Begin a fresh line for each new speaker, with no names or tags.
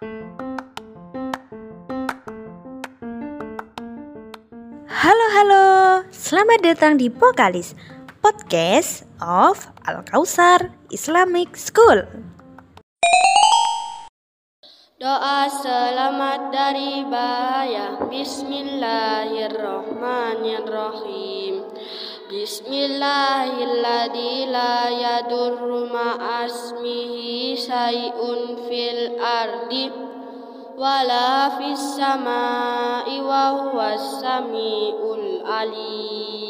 Halo halo, selamat datang di Pokalis Podcast of Al Kausar Islamic School.
Doa selamat dari bahaya. Bismillahirrahmanirrahim. Yadurru ma'asmihi شيء في الأرض ولا في السماء وهو السميع العليم.